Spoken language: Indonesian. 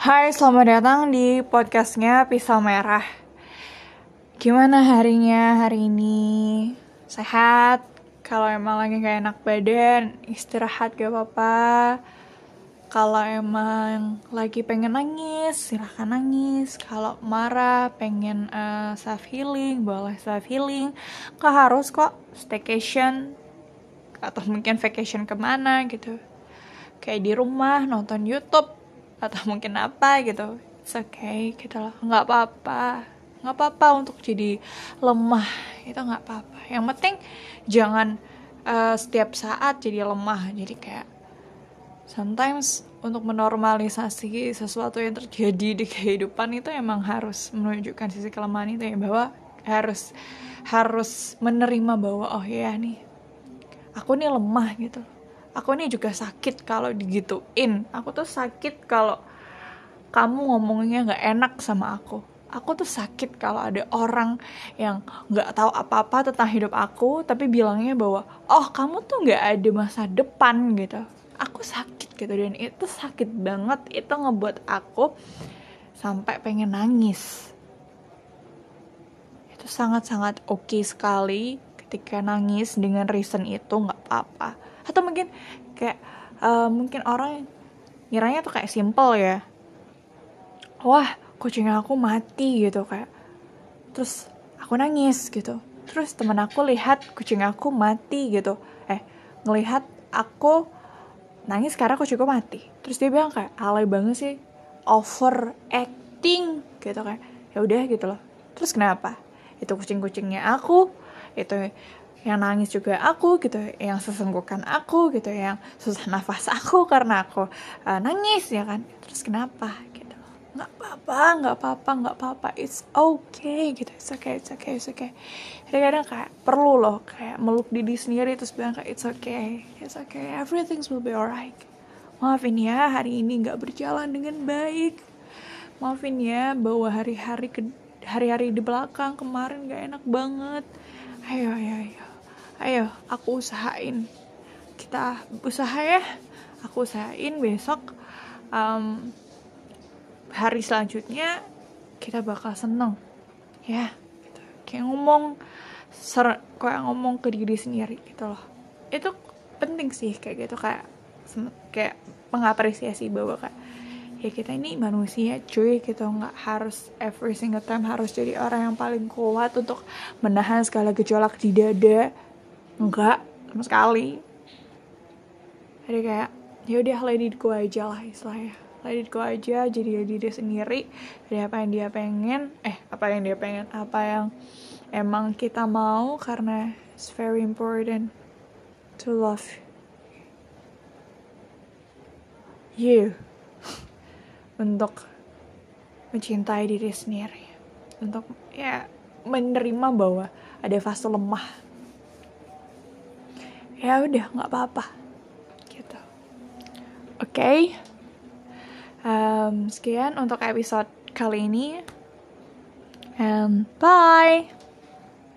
Hai, selamat datang di podcastnya Pisau Merah. Gimana harinya hari ini? Sehat? Kalau emang lagi gak enak badan, istirahat gak apa-apa. Kalau emang lagi pengen nangis, silahkan nangis. Kalau marah, pengen uh, self healing, boleh self healing. Gak harus kok staycation atau mungkin vacation ke mana gitu. Kayak di rumah nonton YouTube atau mungkin apa gitu. It's okay gitu loh. Nggak apa-apa. Nggak apa-apa untuk jadi lemah. Itu nggak apa-apa. Yang penting jangan uh, setiap saat jadi lemah. Jadi kayak sometimes untuk menormalisasi sesuatu yang terjadi di kehidupan itu emang harus menunjukkan sisi kelemahan itu ya bahwa harus harus menerima bahwa oh ya nih. Aku nih lemah gitu aku ini juga sakit kalau digituin. Aku tuh sakit kalau kamu ngomongnya nggak enak sama aku. Aku tuh sakit kalau ada orang yang nggak tahu apa-apa tentang hidup aku tapi bilangnya bahwa oh kamu tuh nggak ada masa depan gitu. Aku sakit gitu dan itu sakit banget. Itu ngebuat aku sampai pengen nangis. Itu sangat-sangat oke okay sekali ketika nangis dengan reason itu nggak apa-apa atau mungkin kayak uh, mungkin orang ngiranya tuh kayak simple ya. Wah kucing aku mati gitu kayak. Terus aku nangis gitu. Terus temen aku lihat kucing aku mati gitu. Eh ngelihat aku nangis karena kucingku mati. Terus dia bilang kayak alay banget sih over acting gitu kayak. Ya udah gitu loh. Terus kenapa? Itu kucing-kucingnya aku itu yang nangis juga aku gitu yang sesenggukan aku gitu yang susah nafas aku karena aku uh, nangis ya kan? Terus kenapa? Gitu. Nggak apa-apa nggak apa-apa nggak apa-apa. It's okay gitu it's okay it's okay it's okay. Kadang-kadang kayak perlu loh kayak meluk diri sendiri terus bilang kayak it's okay it's okay everything will be alright. Maafin ya hari ini nggak berjalan dengan baik. Maafin ya bahwa hari-hari ke hari-hari di belakang kemarin gak enak banget. Ayo ayo aku usahain. Kita usaha ya. Aku usahain besok um, hari selanjutnya kita bakal seneng. Ya gitu. kayak ngomong ser kayak ngomong ke diri sendiri gitu loh. Itu penting sih kayak gitu kayak kayak mengapresiasi bahwa kayak ya kita ini manusia cuy gitu. Nggak harus every single time harus jadi orang yang paling kuat untuk menahan segala gejolak di dada enggak sama sekali. Jadi kayak ya udah it go aja lah istilahnya. It go aja jadi diri sendiri. Dari apa yang dia pengen eh apa yang dia pengen apa yang emang kita mau karena it's very important to love you. Untuk mencintai diri sendiri. Untuk ya menerima bahwa ada fase lemah ya udah nggak apa-apa. Gitu. Oke. Okay. um, sekian untuk episode kali ini. And bye